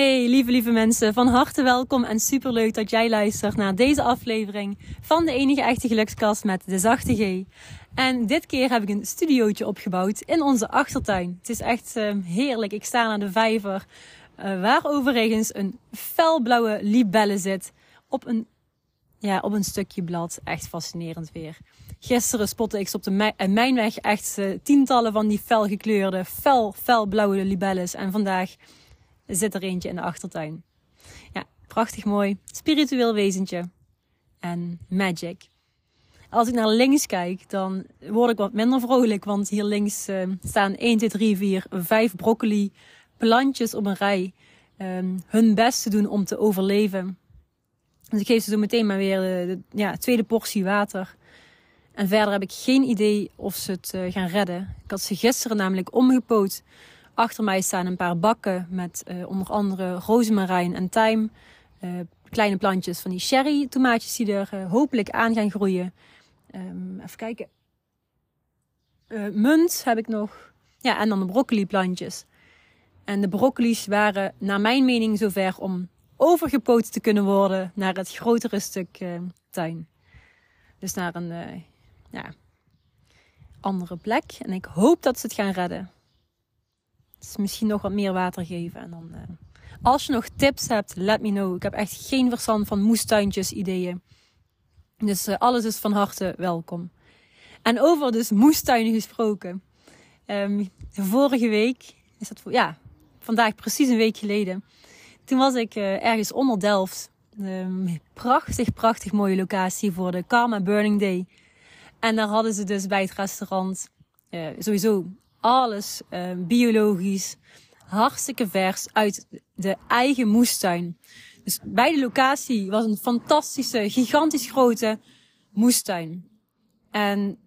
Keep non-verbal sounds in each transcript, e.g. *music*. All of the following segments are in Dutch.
Hey lieve lieve mensen, van harte welkom en superleuk dat jij luistert naar deze aflevering van de enige echte gelukskast met de zachte G. En dit keer heb ik een studiootje opgebouwd in onze achtertuin. Het is echt uh, heerlijk. Ik sta aan de vijver, uh, waar overigens een felblauwe libelle zit op een, ja, op een stukje blad. Echt fascinerend weer. Gisteren spotte ik op de mijnweg echt uh, tientallen van die felgekleurde, fel, felblauwe libelles. En vandaag zit er eentje in de achtertuin. Ja, prachtig mooi. Spiritueel wezentje. En magic. Als ik naar links kijk, dan word ik wat minder vrolijk. Want hier links uh, staan 1, 2, 3, 4, 5 broccoli plantjes op een rij. Um, hun best te doen om te overleven. Dus ik geef ze zo meteen maar weer de, ja, tweede portie water. En verder heb ik geen idee of ze het uh, gaan redden. Ik had ze gisteren namelijk omgepoot. Achter mij staan een paar bakken met uh, onder andere rozemarijn en tijm. Uh, kleine plantjes van die cherry tomaatjes die er uh, hopelijk aan gaan groeien. Um, even kijken. munt heb ik nog. Ja, en dan de broccoli plantjes. En de broccoli's waren naar mijn mening zover om overgepoot te kunnen worden naar het grotere stuk tuin. Dus naar een ja, andere plek. En ik hoop dat ze het gaan redden. Dus misschien nog wat meer water geven. En dan, uh, als je nog tips hebt, let me know. Ik heb echt geen verstand van moestuintjes ideeën. Dus uh, alles is van harte welkom. En over dus moestuinen gesproken. Um, vorige week, is dat ja, vandaag precies een week geleden. Toen was ik uh, ergens onder Delft. Um, prachtig, prachtig mooie locatie voor de Karma Burning Day. En daar hadden ze dus bij het restaurant sowieso alles uh, biologisch, hartstikke vers uit de eigen moestuin. Dus bij de locatie was een fantastische, gigantisch grote moestuin. En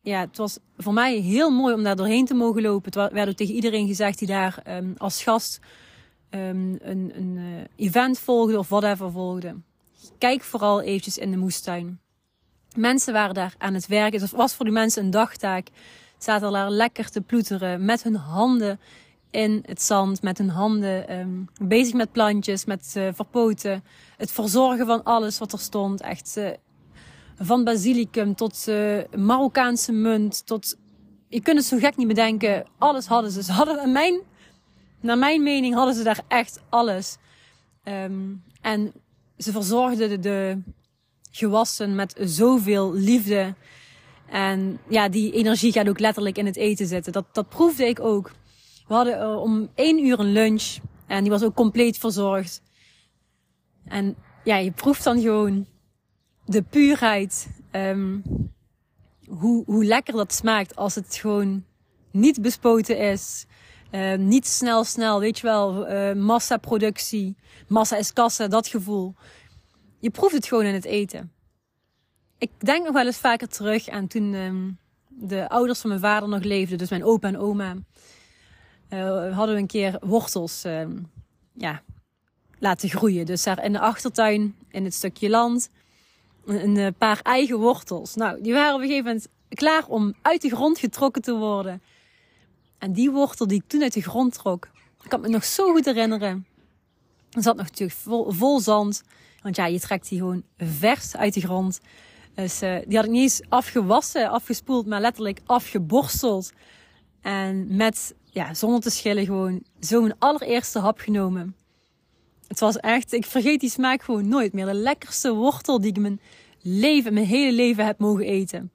ja, het was voor mij heel mooi om daar doorheen te mogen lopen. Het werd tegen iedereen gezegd die daar um, als gast um, een, een uh, event volgde of whatever volgde. Kijk vooral eventjes in de moestuin. Mensen waren daar aan het werken. Het was voor die mensen een dagtaak zaten daar lekker te ploeteren met hun handen in het zand, met hun handen um, bezig met plantjes, met uh, verpoten. Het verzorgen van alles wat er stond. Echt uh, van basilicum tot uh, Marokkaanse munt, tot... Je kunt het zo gek niet bedenken. Alles hadden ze. Ze hadden, mijn, naar mijn mening hadden ze daar echt alles. Um, en ze verzorgden de, de gewassen met zoveel liefde. En ja, die energie gaat ook letterlijk in het eten zitten. Dat, dat proefde ik ook. We hadden uh, om één uur een lunch. En die was ook compleet verzorgd. En ja, je proeft dan gewoon de puurheid. Um, hoe, hoe lekker dat smaakt als het gewoon niet bespoten is. Uh, niet snel, snel, weet je wel, uh, massaproductie. Massa is kassa, dat gevoel. Je proeft het gewoon in het eten ik denk nog wel eens vaker terug aan toen um, de ouders van mijn vader nog leefden, dus mijn opa en oma, uh, hadden we een keer wortels um, ja, laten groeien. Dus daar in de achtertuin, in het stukje land, een, een paar eigen wortels. Nou, die waren op een gegeven moment klaar om uit de grond getrokken te worden. En die wortel die ik toen uit de grond trok, ik kan me nog zo goed herinneren. zat nog natuurlijk vol zand. Want ja, je trekt die gewoon vers uit de grond. Dus uh, die had ik niet eens afgewassen, afgespoeld, maar letterlijk afgeborsteld. En met, ja, zonder te schillen gewoon zo'n allereerste hap genomen. Het was echt, ik vergeet die smaak gewoon nooit meer. De lekkerste wortel die ik mijn leven, mijn hele leven heb mogen eten.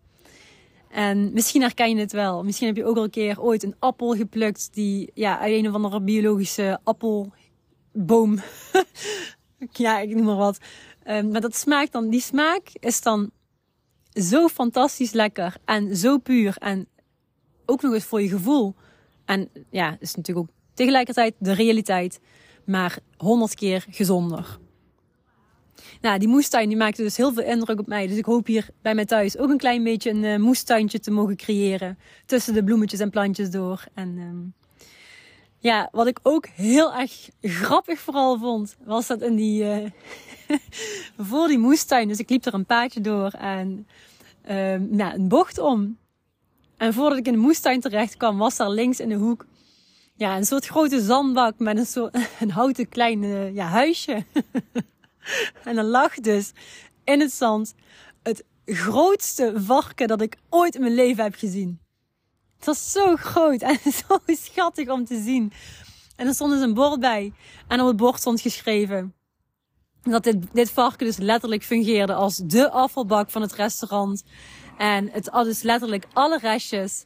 En misschien herken je het wel. Misschien heb je ook al een keer ooit een appel geplukt die ja, uit een of andere biologische appelboom. *laughs* ja, ik noem maar wat. Um, maar dat smaakt dan, die smaak is dan zo fantastisch lekker en zo puur en ook nog eens voor je gevoel. En ja, is natuurlijk ook tegelijkertijd de realiteit, maar honderd keer gezonder. Nou, die moestuin die maakte dus heel veel indruk op mij. Dus ik hoop hier bij mij thuis ook een klein beetje een uh, moestuintje te mogen creëren. Tussen de bloemetjes en plantjes door. En um, ja, wat ik ook heel erg grappig vooral vond, was dat in die, uh, *laughs* voor die moestuin. Dus ik liep er een paadje door en uh, nou, een bocht om. En voordat ik in de moestuin terecht kwam, was daar links in de hoek ja, een soort grote zandbak met een, soort, *laughs* een houten klein ja, huisje. *laughs* en dan lag dus in het zand het grootste varken dat ik ooit in mijn leven heb gezien. Het was zo groot en zo schattig om te zien. En er stond dus een bord bij. En op het bord stond geschreven dat dit, dit varken dus letterlijk fungeerde als de afvalbak van het restaurant. En het had dus letterlijk alle restjes.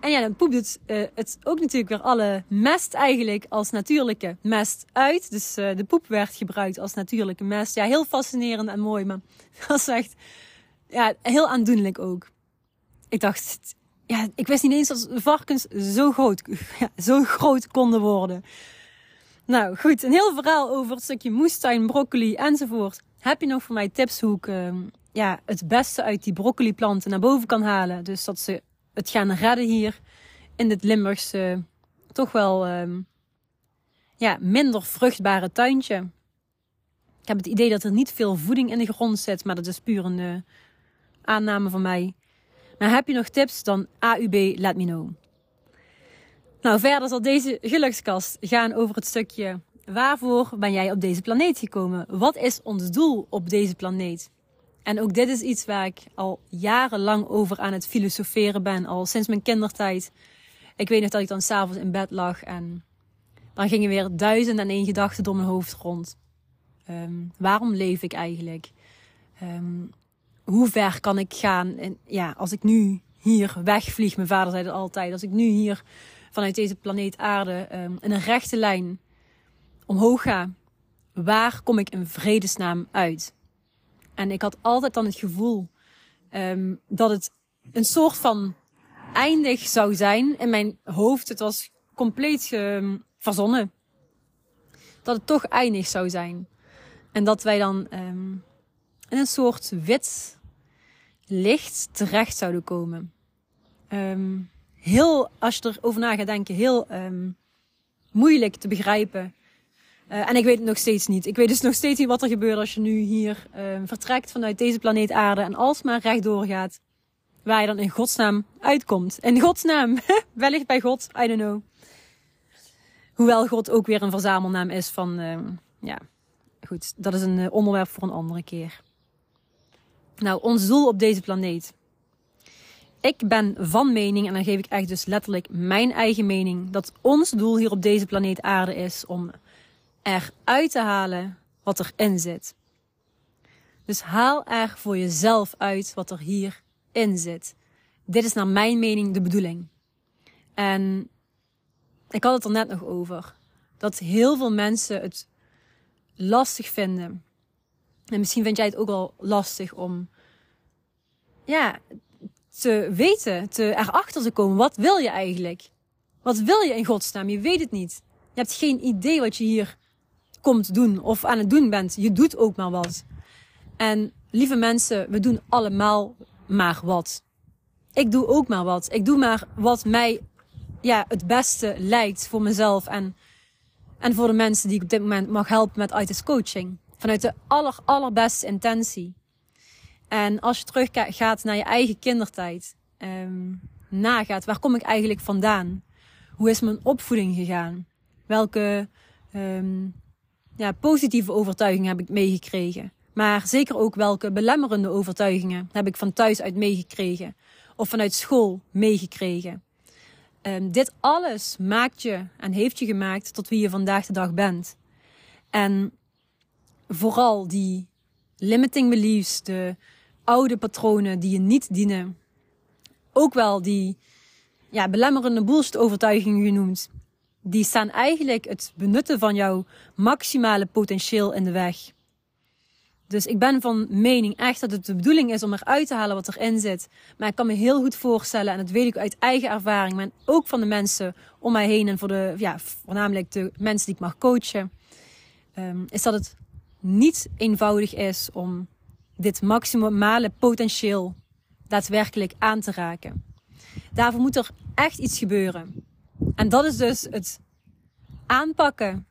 En ja, dan poept het, uh, het ook natuurlijk weer alle mest eigenlijk als natuurlijke mest uit. Dus uh, de poep werd gebruikt als natuurlijke mest. Ja, heel fascinerend en mooi, maar *laughs* dat was echt ja, heel aandoenlijk ook. Ik dacht, ja, ik wist niet eens dat varkens zo groot, *laughs* ja, zo groot konden worden. Nou goed, een heel verhaal over het stukje moestuin, broccoli enzovoort. Heb je nog voor mij tips hoe ik uh, ja, het beste uit die broccoliplanten naar boven kan halen? Dus dat ze het gaan redden hier in dit Limburgse toch wel uh, ja, minder vruchtbare tuintje. Ik heb het idee dat er niet veel voeding in de grond zit, maar dat is puur een uh, aanname van mij. Maar heb je nog tips, dan AUB, let me know. Nou, verder zal deze gelukskast gaan over het stukje waarvoor ben jij op deze planeet gekomen? Wat is ons doel op deze planeet? En ook dit is iets waar ik al jarenlang over aan het filosoferen ben, al sinds mijn kindertijd. Ik weet nog dat ik dan s'avonds in bed lag en dan gingen weer duizend en één gedachten door mijn hoofd rond. Um, waarom leef ik eigenlijk? Um, hoe ver kan ik gaan? En ja, als ik nu hier wegvlieg, mijn vader zei het altijd, als ik nu hier vanuit deze planeet aarde um, in een rechte lijn omhoog ga, waar kom ik in vredesnaam uit? En ik had altijd dan het gevoel um, dat het een soort van eindig zou zijn in mijn hoofd. Het was compleet um, verzonnen. Dat het toch eindig zou zijn. En dat wij dan in een soort wit licht terecht zouden komen. Heel, als je erover na gaat denken, heel um, moeilijk te begrijpen. Uh, en ik weet het nog steeds niet. Ik weet dus nog steeds niet wat er gebeurt als je nu hier um, vertrekt vanuit deze planeet aarde en alsmaar rechtdoor gaat. Waar je dan in godsnaam uitkomt. In godsnaam. *laughs* Wellicht bij God. I don't know. Hoewel God ook weer een verzamelnaam is van, uh, ja, goed. Dat is een uh, onderwerp voor een andere keer. Nou, ons doel op deze planeet. Ik ben van mening, en dan geef ik echt dus letterlijk mijn eigen mening, dat ons doel hier op deze planeet Aarde is om eruit te halen wat erin zit. Dus haal er voor jezelf uit wat er hierin zit. Dit is naar mijn mening de bedoeling. En ik had het er net nog over. Dat heel veel mensen het lastig vinden en misschien vind jij het ook wel lastig om ja, te weten, te erachter te komen. Wat wil je eigenlijk? Wat wil je in godsnaam? Je weet het niet. Je hebt geen idee wat je hier komt doen of aan het doen bent. Je doet ook maar wat. En lieve mensen, we doen allemaal maar wat. Ik doe ook maar wat. Ik doe maar wat mij ja, het beste lijkt voor mezelf en, en voor de mensen die ik op dit moment mag helpen met ITIS coaching. Vanuit de aller, allerbeste intentie. En als je teruggaat naar je eigen kindertijd, um, nagaat, waar kom ik eigenlijk vandaan? Hoe is mijn opvoeding gegaan? Welke um, ja, positieve overtuigingen heb ik meegekregen? Maar zeker ook welke belemmerende overtuigingen heb ik van thuis uit meegekregen? Of vanuit school meegekregen? Um, dit alles maakt je en heeft je gemaakt tot wie je vandaag de dag bent. En vooral die limiting beliefs, de oude patronen die je niet dienen. Ook wel die ja, belemmerende bullshit overtuigingen genoemd. Die staan eigenlijk het benutten van jouw maximale potentieel in de weg. Dus ik ben van mening echt dat het de bedoeling is om eruit te halen wat erin zit. Maar ik kan me heel goed voorstellen, en dat weet ik uit eigen ervaring, maar ook van de mensen om mij heen en voor de, ja, voornamelijk de mensen die ik mag coachen, um, is dat het niet eenvoudig is om dit maximale potentieel daadwerkelijk aan te raken. Daarvoor moet er echt iets gebeuren. En dat is dus het aanpakken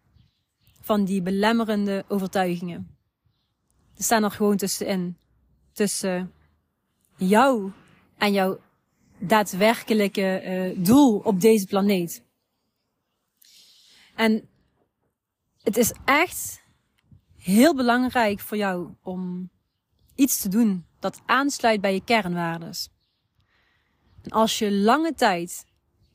van die belemmerende overtuigingen. Er staan er gewoon tussenin. Tussen jou en jouw daadwerkelijke uh, doel op deze planeet. En het is echt heel belangrijk voor jou om iets te doen dat aansluit bij je kernwaardes. En als je lange tijd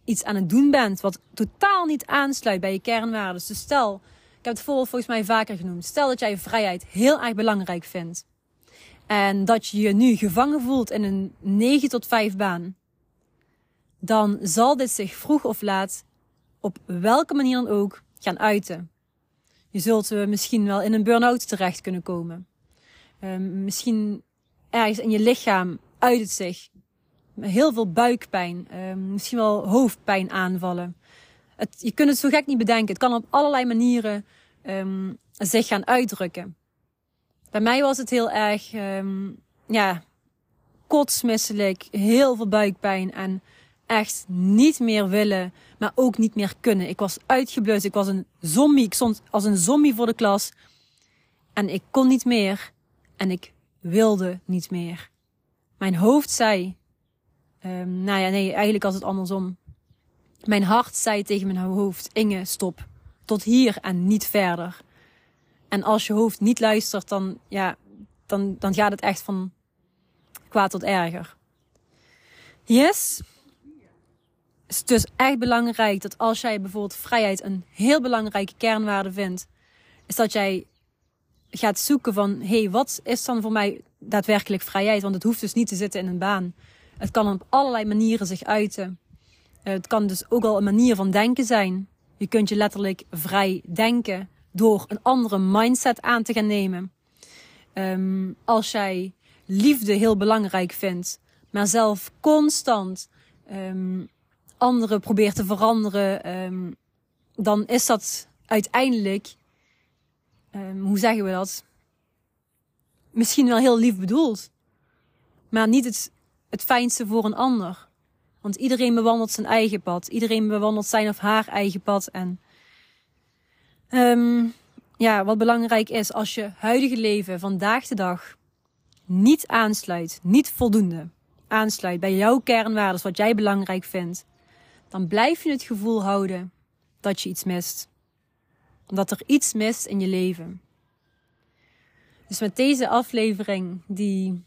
iets aan het doen bent wat totaal niet aansluit bij je kernwaarden. Dus stel, ik heb het voorbeeld volgens mij vaker genoemd. Stel dat jij vrijheid heel erg belangrijk vindt. En dat je je nu gevangen voelt in een 9 tot 5 baan. Dan zal dit zich vroeg of laat, op welke manier dan ook, gaan uiten. Je zult misschien wel in een burn-out terecht kunnen komen. Uh, misschien ergens in je lichaam uit het zich heel veel buikpijn, uh, misschien wel hoofdpijn aanvallen. Het, je kunt het zo gek niet bedenken. Het kan op allerlei manieren um, zich gaan uitdrukken. Bij mij was het heel erg, ja, kotsmisselijk, heel veel buikpijn en echt niet meer willen, maar ook niet meer kunnen. Ik was uitgeblust, ik was een zombie, ik stond als een zombie voor de klas en ik kon niet meer en ik wilde niet meer. Mijn hoofd zei, Um, nou ja, nee, eigenlijk was het andersom. Mijn hart zei tegen mijn hoofd: Inge, stop. Tot hier en niet verder. En als je hoofd niet luistert, dan, ja, dan, dan gaat het echt van kwaad tot erger. Yes. Het is dus echt belangrijk dat als jij bijvoorbeeld vrijheid een heel belangrijke kernwaarde vindt, is dat jij gaat zoeken van, hé, hey, wat is dan voor mij daadwerkelijk vrijheid? Want het hoeft dus niet te zitten in een baan. Het kan op allerlei manieren zich uiten. Eh, het kan dus ook al een manier van denken zijn. Je kunt je letterlijk vrij denken door een andere mindset aan te gaan nemen. Um, als jij liefde heel belangrijk vindt, maar zelf constant um, anderen probeert te veranderen, um, dan is dat uiteindelijk, hoe zeggen we dat? Misschien wel heel lief bedoeld, maar niet het het fijnste voor een ander. Want iedereen bewandelt zijn eigen pad. Iedereen bewandelt zijn of haar eigen pad. En um, ja, wat belangrijk is, als je huidige leven vandaag de dag niet aansluit, niet voldoende aansluit bij jouw kernwaarden, wat jij belangrijk vindt, dan blijf je het gevoel houden dat je iets mist. Dat er iets mist in je leven. Dus met deze aflevering, die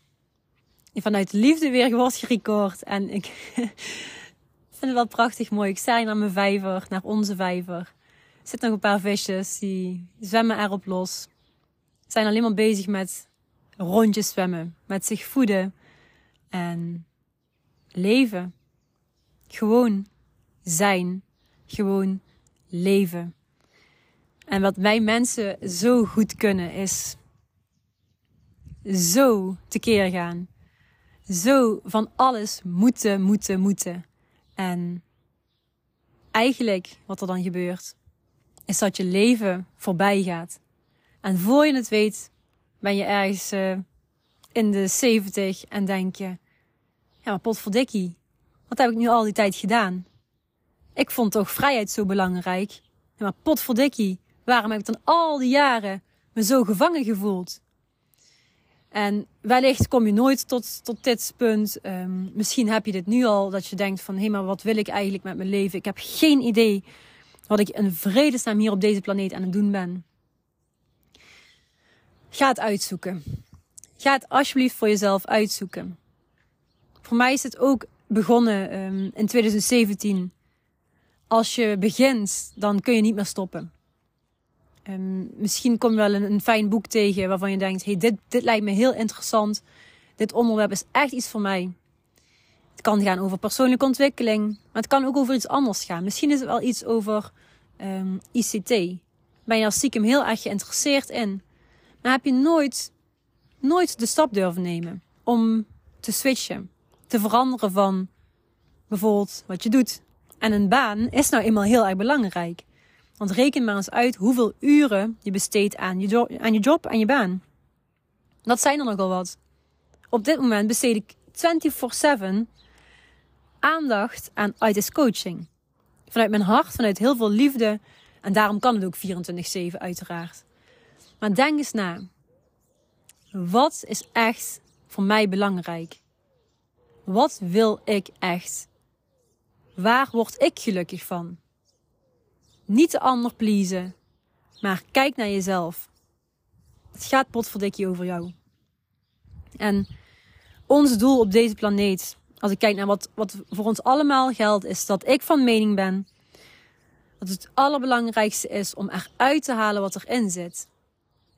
vanuit liefde weer wordt gerecord. En ik *laughs* vind het wel prachtig mooi. Ik sta hier naar mijn vijver, naar onze vijver. Er zitten nog een paar visjes, die zwemmen erop los. Zijn alleen maar bezig met rondjes zwemmen, met zich voeden en leven. Gewoon zijn, gewoon leven. En wat wij mensen zo goed kunnen is zo tekeer gaan zo van alles moeten, moeten, moeten. En eigenlijk wat er dan gebeurt, is dat je leven voorbij gaat. En voor je het weet, ben je ergens uh, in de 70 en denk je, ja maar potverdikkie, wat heb ik nu al die tijd gedaan? Ik vond toch vrijheid zo belangrijk. Ja, maar potverdikkie, waarom heb ik dan al die jaren me zo gevangen gevoeld? En wellicht kom je nooit tot, tot dit punt. Um, misschien heb je dit nu al, dat je denkt van... hé, maar wat wil ik eigenlijk met mijn leven? Ik heb geen idee wat ik in vredesnaam hier op deze planeet aan het doen ben. Ga het uitzoeken. Ga het alsjeblieft voor jezelf uitzoeken. Voor mij is het ook begonnen um, in 2017. Als je begint, dan kun je niet meer stoppen. Um, misschien kom je wel een, fijn boek tegen waarvan je denkt: hey, dit, dit lijkt me heel interessant. Dit onderwerp is echt iets voor mij. Het kan gaan over persoonlijke ontwikkeling, maar het kan ook over iets anders gaan. Misschien is het wel iets over um, ICT. Ben je als stiekem heel erg geïnteresseerd in, maar heb je nooit, nooit de stap durven nemen om te switchen, te veranderen van bijvoorbeeld wat je doet. En een baan is nou eenmaal heel erg belangrijk. Want reken maar eens uit hoeveel uren je besteedt aan je, job, aan je job, je baan. Dat zijn er nogal wat. Op dit moment besteed ik 24/7 aandacht aan ITIS coaching. Vanuit mijn hart, vanuit heel veel liefde. En daarom kan het ook 24/7 uiteraard. Maar denk eens na. Wat is echt voor mij belangrijk? Wat wil ik echt? Waar word ik gelukkig van? Niet de ander pleasen. Maar kijk naar jezelf. Het gaat potverdikkie over jou. En ons doel op deze planeet, als ik kijk naar wat, wat voor ons allemaal geldt, is dat ik van mening ben dat het allerbelangrijkste is om eruit te halen wat erin zit.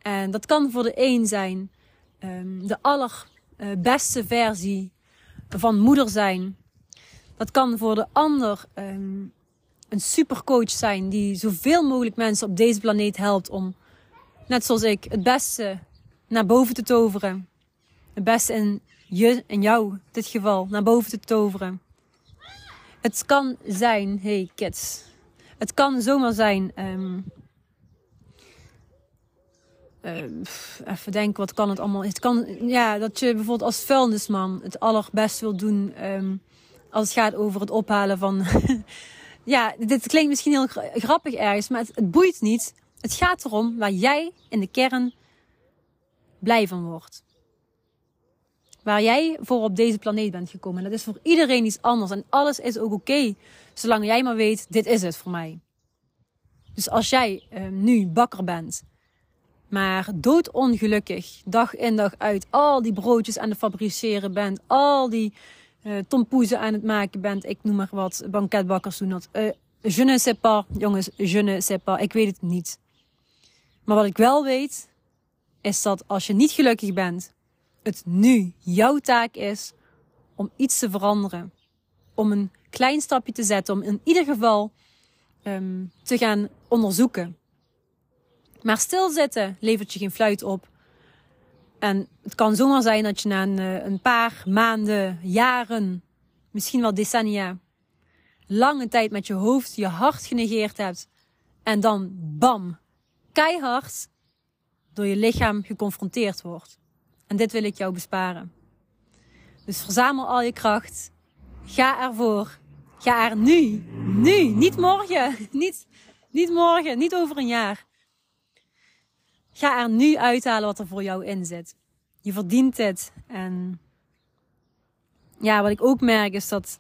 En dat kan voor de een zijn um, de allerbeste versie van moeder zijn. Dat kan voor de ander um, een supercoach zijn die zoveel mogelijk mensen op deze planeet helpt om, net zoals ik, het beste naar boven te toveren. Het beste in je en jou, in dit geval, naar boven te toveren. Het kan zijn, hey kids, het kan zomaar zijn. Um, uh, even denken, wat kan het allemaal? Het kan, ja, dat je bijvoorbeeld als vuilnisman het allerbest wil doen. Um, als het gaat over het ophalen van. *laughs* ja, dit klinkt misschien heel grappig ergens, maar het, boeit niet. Het gaat erom waar jij in de kern blij van wordt. Waar jij voor op deze planeet bent gekomen. En dat is voor iedereen iets anders. En alles is ook oké. Zolang jij maar weet, dit is het voor mij. Dus als jij uh, nu bakker bent, maar doodongelukkig, dag in dag uit, al die broodjes aan het fabriceren bent, al die uh, tompoezen aan het maken bent, ik noem maar wat, banketbakkers doen dat. Uh, je ne sais pas, jongens, je ne sais pas, ik weet het niet. Maar wat ik wel weet, is dat als je niet gelukkig bent, het nu jouw taak is om iets te veranderen. Om een klein stapje te zetten, om in ieder geval um, te gaan onderzoeken. Maar stilzitten levert je geen fluit op. En het kan zomaar zijn dat je na een, eh, een paar maanden, jaren, misschien wel decennia, lange tijd met je hoofd je hart genegeerd hebt. En dan bam, keihard door je lichaam geconfronteerd wordt. En dit wil ik jou besparen. Dus verzamel al je kracht. Ga ervoor. Ga er nu. Nu. Niet morgen. *laughs* Niet, niet morgen. Niet over een jaar. Ga er nu uithalen wat er voor jou in zit. Je verdient het. En ja, wat ik ook merk is dat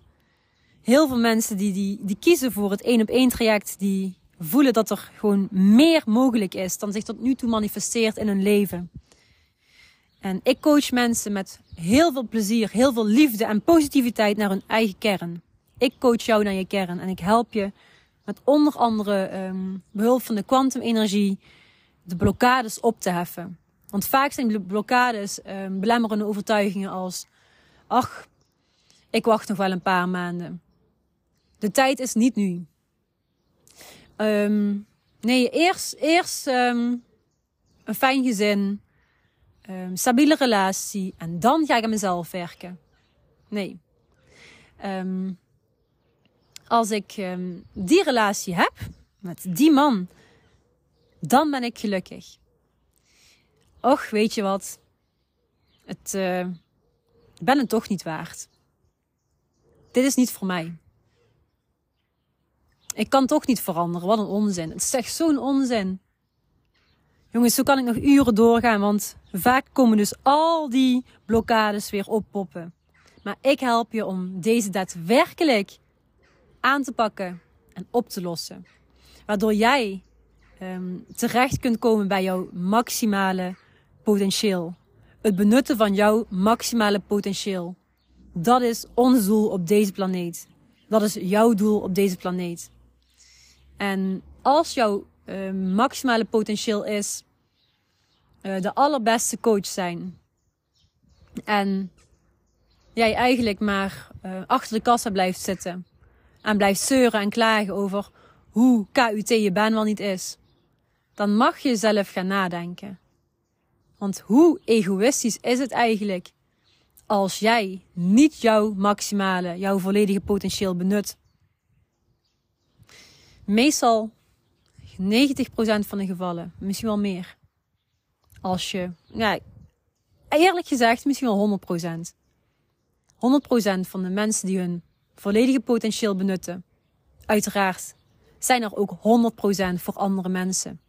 heel veel mensen die, die, die kiezen voor het één op één traject, die voelen dat er gewoon meer mogelijk is dan zich tot nu toe manifesteert in hun leven. En ik coach mensen met heel veel plezier, heel veel liefde en positiviteit naar hun eigen kern. Ik coach jou naar je kern en ik help je met onder andere um, behulp van de kwantumenergie de blokkades op te heffen. Want vaak zijn de blokkades um, belemmerende overtuigingen als: ach, ik wacht nog wel een paar maanden. De tijd is niet nu. Um, nee, eerst, eerst um, een fijn gezin, stabiele relatie en dan ga ik aan mezelf werken. Nee. Als ik die relatie heb met die man, dan ben ik gelukkig. Och, weet je wat? Het, uh, ik ben het toch niet waard. Dit is niet voor mij. Ik kan toch niet veranderen. Wat een onzin. Het is echt zo'n onzin. Jongens, zo kan ik nog uren doorgaan, want vaak komen dus al die blokkades weer oppoppen. Maar ik help je om deze daadwerkelijk aan te pakken en op te lossen. Waardoor jij um, terecht kunt komen bij jouw maximale potentieel. Het benutten van jouw maximale potentieel. Dat is ons doel op deze planeet. Dat is jouw doel op deze planeet. En als jouw uh, maximale potentieel is uh, de allerbeste coach zijn. En jij eigenlijk maar uh, achter de kassa blijft zitten. En blijft zeuren en klagen over hoe KUT je baan wel niet is. Dan mag je zelf gaan nadenken. Want hoe egoïstisch is het eigenlijk als jij niet jouw maximale, jouw volledige potentieel benut? Meestal 90% van de gevallen, misschien wel meer. Als je, ja, eerlijk gezegd, misschien wel 100%. 100% van de mensen die hun volledige potentieel benutten, uiteraard, zijn er ook 100% voor andere mensen.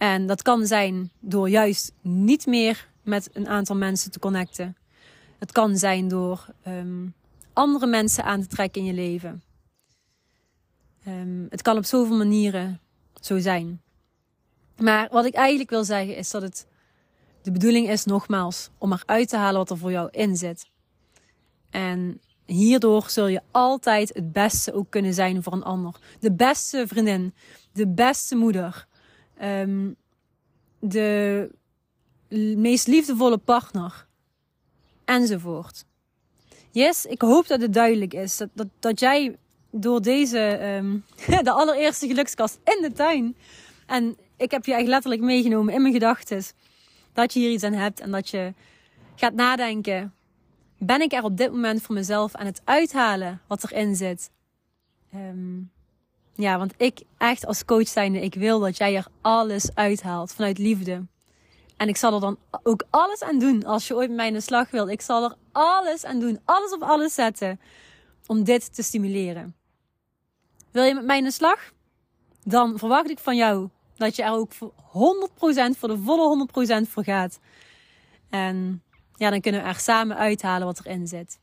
En dat kan zijn door juist niet meer met een aantal mensen te connecten. Het kan zijn door um, andere mensen aan te trekken in je leven. Ehm, het kan op zoveel manieren zo zijn. Maar wat ik eigenlijk wil zeggen is dat het de bedoeling is, nogmaals, om eruit te halen wat er voor jou in zit. En hierdoor zul je altijd het beste ook kunnen zijn voor een ander. De beste vriendin, de beste moeder, um, de meest liefdevolle partner, enzovoort. Yes, ik hoop dat het duidelijk is. Dat, dat, dat jij door deze, um, *laughs* de allereerste gelukskast in de tuin. En ik heb je echt letterlijk meegenomen in mijn gedachten. Dat je hier iets aan hebt en dat je gaat nadenken. Ben ik er op dit moment voor mezelf aan het uithalen wat erin zit? Um, ja, want ik echt als coach zijnde, ik wil dat jij er alles uithaalt vanuit liefde. En ik zal er dan ook alles aan doen als je ooit met mij in de slag wilt. Ik zal er alles aan doen, alles op alles zetten om dit te stimuleren. Wil je met mij in de slag? Dan verwacht ik van jou dat je er ook voor 100% voor de volle 100% voor gaat. En ja, dan kunnen we er samen uithalen wat erin zit.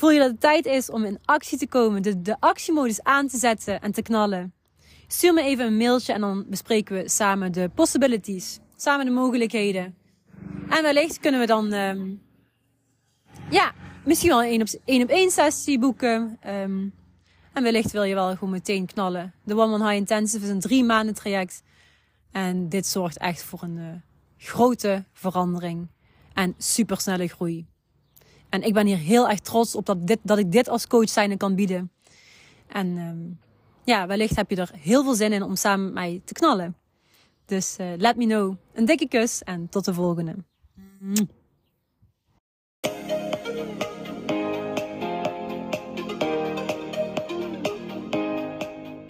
Voel je dat het tijd is om in actie te komen, de, de actiemodus aan te zetten en te knallen? Stuur me even een mailtje en dan bespreken we samen de possibilities, samen de mogelijkheden. En wellicht kunnen we dan, um, ja, misschien wel een op één, op één sessie boeken. Um, en wellicht wil je wel gewoon meteen knallen. De One High Intensive is een drie maanden traject. En dit zorgt echt voor een uh, grote verandering en supersnelle groei. En ik ben hier heel erg trots op dat, dit, dat ik dit als coach zijnde kan bieden. En ehm, ja, wellicht heb je er heel veel zin in om samen met mij te knallen. Dus eh, let me know. Een dikke kus en tot de volgende.